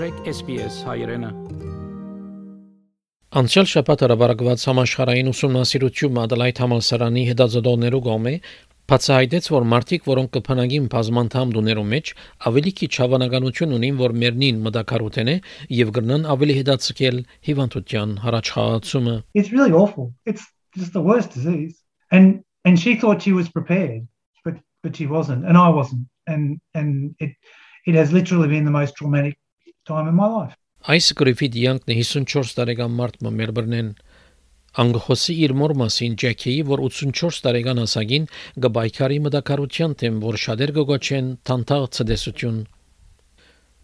մտրեք SPS հայրենը Անցյալ շաբաթ հրաբարակված համաշխարհային ուսումնասիրություն Մադելայթ համալսարանի հետազոտողներու կողմէ բացահայտեց, որ մարդիկ, որոնք կփնագին բազմանդամ դուներու մեջ, ավելի քիչ հավանականություն ունին, որ մեռնին մտակարութեն է եւ գրնան ավելի հետացկել հիվանդության հարաճխաղացումը։ It's really awful. It's just the worst disease. And and she thought she was prepared, but but she wasn't, and I wasn't. And and it it has literally been the most traumatic time in my life. Այս գրիֆիտ յանքն 54 տարեկան մարդ մը Մելբուրնեն Անգխոսի իր մոր մասին Ջեքիի, որ 84 տարեկան ասագին գբայքարի մտակարության թեմ, որ շատեր գոչեն տանտաղ ցդեսություն։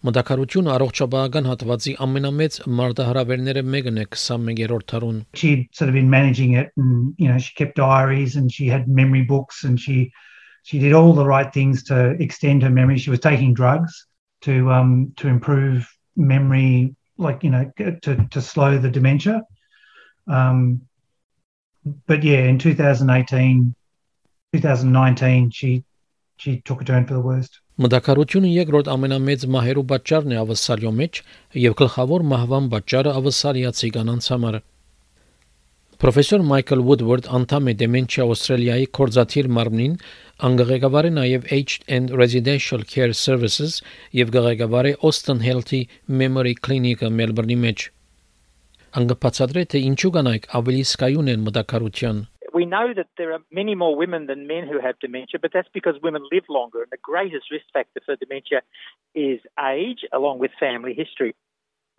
Մտակարություն առողջապահական հատվածի ամենամեծ մարտահրավերները մեկն է 21-րդ դարուն։ She'd sort of been managing it, and you know she kept diaries and she had memory books and she she did all the right things to extend her memory. She was taking drugs to um to improve memory, like you know to to slow the dementia. Um, but yeah, in 2018, 2019, she she took a turn for the worst. Մտակարությունը երկրորդ ամենամեծ մահերու պատճառն է ավսալյո մեջ եւ գլխավոր մահվան պատճառը ավսալիացի կանանց համար։ Պրոֆեսոր Մայքլ Woodward անդամ է Dementia Australia-ի կորզաթիր մարմնին, անգղեկավար է նաև Aged and Residential Care Services եւ ղեկավար է Austin Healthy Memory Clinic-ը Մելբուրնի մեջ։ Անգպացադրե թե ինչու կանայք ավելի սկայուն են մտակարության we know that there are many more women than men who have dementia, but that's because women live longer. And the greatest risk factor for dementia is age, along with family history.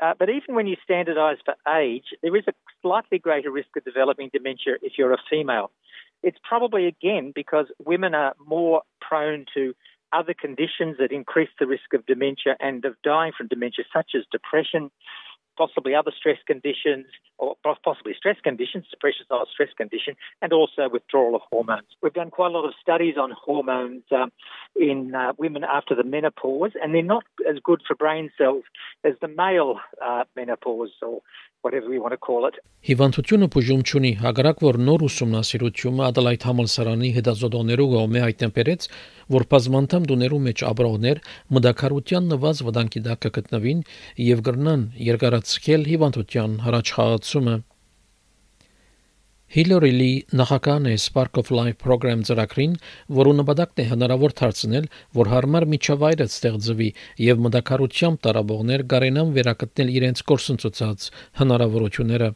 Uh, but even when you standardise for age, there is a slightly greater risk of developing dementia if you're a female. It's probably again because women are more prone to other conditions that increase the risk of dementia and of dying from dementia, such as depression, possibly other stress conditions, or possibly stress conditions, depression is not a stress condition, and also withdrawal of hormones. We've done quite a lot of studies on hormones um, in uh, women after the menopause, and they're not as good for brain cells as the male uh, menopause or whatever we want to call it. Հիվանդությունը բուժում չունի, հակառակ որ նոր ուսումնասիրությունը Ադելայդ համալսարանի հետազոտողներու կողմէ հայտնաբերեց, որ բազմանդամ դուներու մեջ ապրողներ մտակարության նվազ վտանգի տակ կգտնվին եւ կրնան երկարացնել հիվանդության հրաչխաղացումը։ Hillary Lee նախագահն է Spark of Life program ծրագրին, որը նպատակն է հնարավոր դարձնել, որ հարմար միջավայրը ստեղծվի եւ մտակարությամբ տարաբողներ կարենան վերակտնել իրենց կորսնցուցած հնարավորությունները։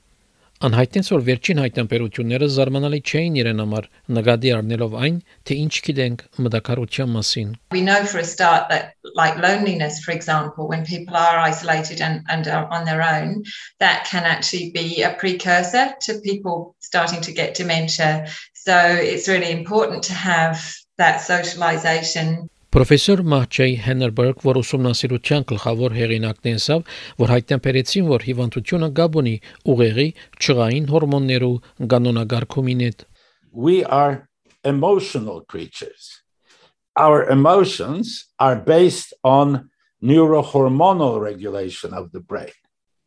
Անհայտեց որ վերջին հայտնաբերությունները զարմանալի չէին իրեն համար, նկատի առնելով այն, թե ինչ գիտենք մտակարության մասին։ We know for a start that like loneliness for example when people are isolated and and are on their own that can actually be a precursor to people starting to get dementia. So it's really important to have that socialization Պրոֆեսոր Մահճեյ Հեներբերգ, որ ուսումնասիրության գլխավոր հեղինակն է ասավ, որ հայտնաբերեցին, որ հիվանդությունը գաբունի ուղեղի ճղային հորմոններու կանոնագարկումին հետ։ We are emotional creatures. Our emotions are based on neurohormonal regulation of the brain.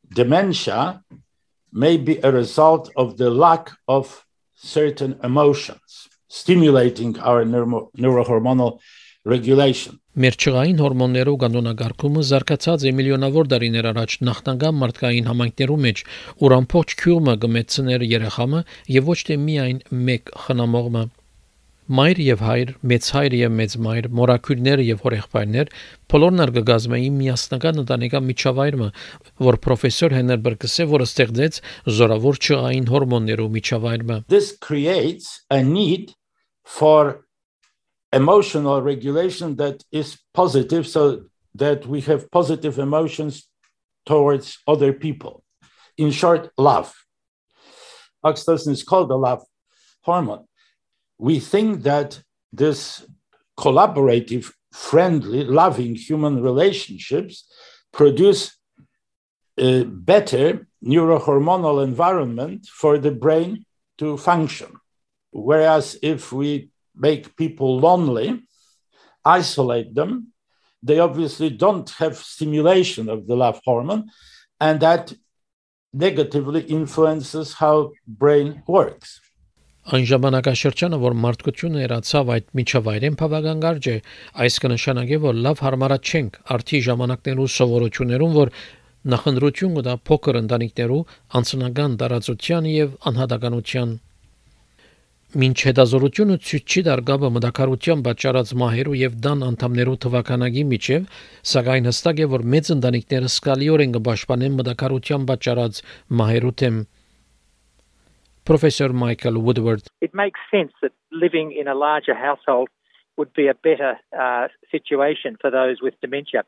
Dementia may be a result of the lack of certain emotions, stimulating our neuro- neurohormonal regulation. Մեր ճղային հորմոններով կանոնագարկումը զարգացած է միլիոնավոր տարիներ առաջ նախնական մարդկային համայնքներու մեջ, ուր ամբողջ քյուրմը գմեցներ երեխամը եւ ոչ թե միայն մեկ խնամողը։ Մայր եւ հայր, մեծ հայր եւ մեծ մայր, մորակույրներ եւ հորեղբայրներ բոլորն արգգազմային միասնական ընտանեկան միջավայրը, որ պրոֆեսոր Հեներբերգսը որը ստեղծեց զորավոր ճղային հորմոններով միջավայրը։ This creates a need for emotional regulation that is positive so that we have positive emotions towards other people. In short, love. Oxytocin is called the love hormone. We think that this collaborative, friendly, loving human relationships produce a better neurohormonal environment for the brain to function. Whereas if we make people lonely, isolate them. They obviously don't have stimulation of the love hormone, and that negatively influences how brain works. Այն ժամանակաշրջանը, որ մարդկությունը երացավ այդ միջավայրեն բավական է, այս կնշանակի, որ լավ հարմարած չենք արդի ժամանակներու սովորություններուն, որ նախընտրություն կտա փոքր ընտանիքներու անձնական տարածության եւ անհատականության Մինչ հետազորությունը ցույց չի դարգաբը մտակարության պատճառած մահերու եւ դան անդամներու թվականագի միջև, սակայն հստակ է որ մեծ ընտանիքները սկալիորեն կպաշտպանեն մտակարության պատճառած մահերու թեմ Professor Michael Woodward. It makes sense that living in a larger household would be a better uh, situation for those with dementia.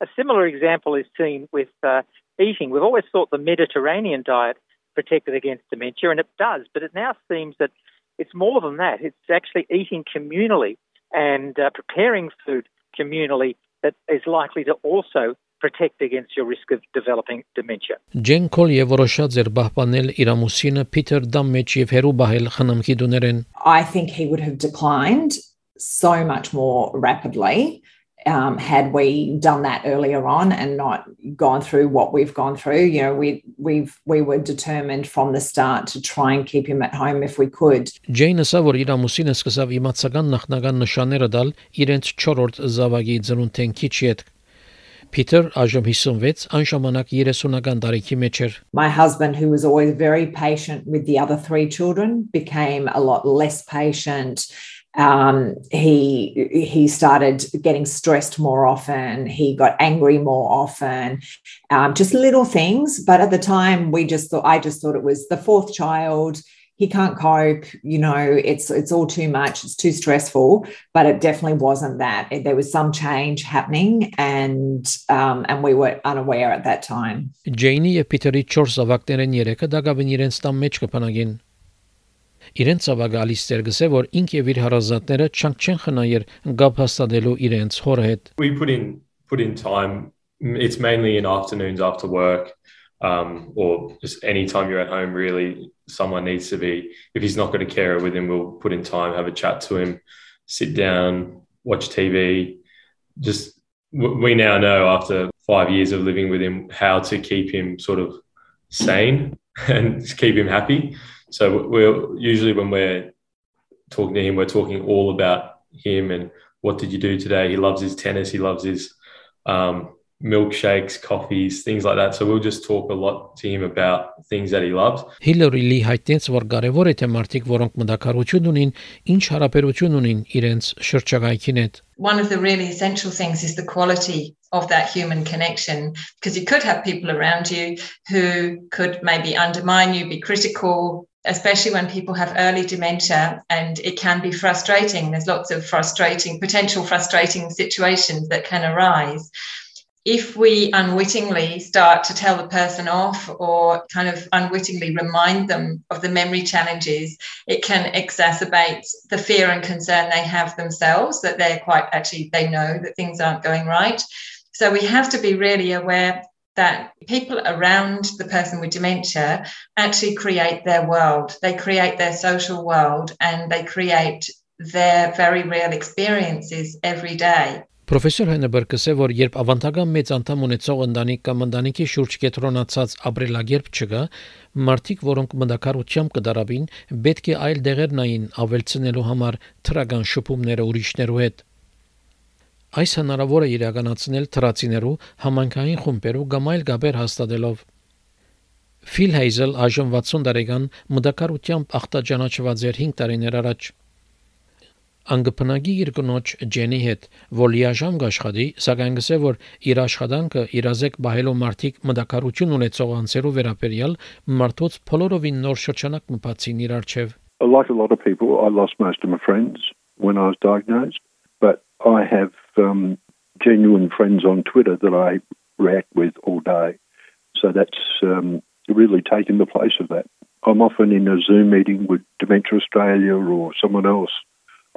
A similar example is seen with uh, eating. We've always thought the Mediterranean diet protected against dementia, and it does, but it now seems that it's more than that. It's actually eating communally and uh, preparing food communally that is likely to also protect against your risk of developing dementia. Ջեն Քոլիը որոշած էր պահպանել իր ամուսինը Փիթեր Դամ մեջ եւ հերու բահել խնամքի դուներեն. I think he would have declined so much more rapidly um, had we done that earlier on and not gone through what we've gone through, you know, we we've we were determined from the start to try and keep him at home if we could. Ջեյնը սա որ իր ամուսինը սկսավ իմացական նախնական նշանները դալ իրենց 4-րդ զավակի ծնունդեն քիչ հետ Peter այժմ 56, այն ժամանակ 30-ական տարիքի մեջ էր։ My husband who was always very patient with the other three children became a lot less patient Um, he he started getting stressed more often. He got angry more often. Um, just little things, but at the time we just thought I just thought it was the fourth child. He can't cope. You know, it's it's all too much. It's too stressful. But it definitely wasn't that. There was some change happening, and um, and we were unaware at that time. Janie, Peter Richards, panagin. Իրենց ցավագալիս ցերգսե որ ինք եւ իր հարազատները չանք չեն խնայեր գապ հաստատելու իրենց հորը հետ We put in put in time it's mainly in afternoons after work um, or just any time you're at home really someone needs to be if he's not got a carer with him we'll put in time have a chat to him sit down watch tv just we now know after five years of living with him how to keep him sort of sane and keep him happy so we're usually when we're talking to him, we're talking all about him and what did you do today? He loves his tennis. He loves his um, milkshakes, coffees, things like that. So we'll just talk a lot to him about things that he loves. Hillary Lee հայտնեց, որ կարևոր է թե մարդիկ, որոնք մտակարություն ունին, ինչ հարաբերություն ունին իրենց շրջակայքին հետ։ One of the really essential things is the quality of that human connection because you could have people around you who could maybe undermine you, be critical, especially when people have early dementia and it can be frustrating. There's lots of frustrating, potential frustrating situations that can arise. If we unwittingly start to tell the person off or kind of unwittingly remind them of the memory challenges, it can exacerbate the fear and concern they have themselves that they're quite actually, they know that things aren't going right. So we have to be really aware that people around the person with dementia actually create their world. They create their social world and they create their very real experiences every day. Պրոֆեսոր Հենեբերգը ասել որ երբ ավանդական մեծ անդամ ունեցող ընտանիք կամ ընտանիքի շուրջ կետրոնացած ապրելագերբ չկա, մարդիկ, որոնք մտակարությամբ կդարավին, պետք է այլ դեղեր նային ավելցնելու համար թրական շփումները ուրիշներու հետ։ Այս հնարավոր է իրականացնել թրացիներու համանքային խումբերու կամ այլ գաբեր հաստատելով։ Ֆիլ Հեյզել այժմ 60 տարեկան մտակարությամբ ախտաճանաչված էր 5 տարիներ առաջ։ Անգպնագի իր կնոջ Ջենի հետ, որ լիաժամ աշխատի, սակայն գսե որ իր աշխատանքը իրազեկ բահելով մարդիկ մտակարություն ունեցող անձերու վերաբերյալ մարդոց փոլորովին նոր շրջանակ մտածին իր արչև։ Like a lot of people, I lost most of my friends when I was diagnosed, but I have um, genuine friends on Twitter that I react with all day. So that's um, really taken the place of that. I'm often in a Zoom meeting with Dementia Australia or someone else.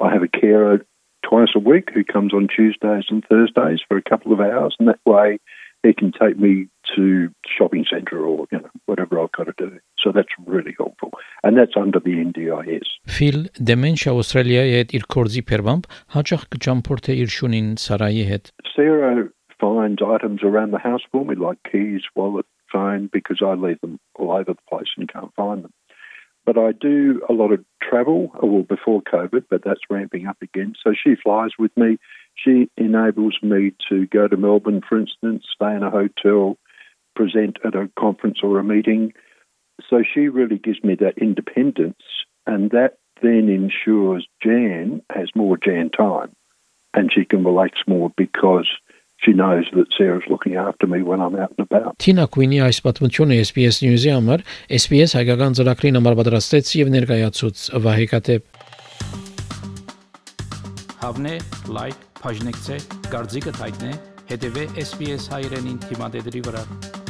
I have a carer twice a week who comes on Tuesdays and Thursdays for a couple of hours, and that way he can take me to shopping centre or you know whatever I've got to do. So that's really helpful, and that's under the NDIS. Phil Dementia Australia-ի հետ իր կորձի փերվամբ հաճախ կճամփորդե իր շունին Սարայի հետ։ Sarah finds items around the house for me like keys, wallet, phone because I leave them all over the place and can't find them. But I do a lot of travel, uh, well, before COVID, but that's ramping up again. So she flies with me. She enables me to go to Melbourne, for instance, stay in a hotel, present at a conference or a meeting. So she really gives me that independence, and that then ensures Jan has more Jan time and she can relax more because she knows that Sarah's looking after me when I'm out and about. Թինա Քուինի այս պատմությունը SPS News-ի համար SPS հայկական ծրագրին համար պատրաստեց եւ ներկայացուց Վահե Կատեփ։ Հավնե, լայք, բաժնեկցե, դարձիկը թայտնե, հետեւե SPS հայրենին թիմադեդի վրա։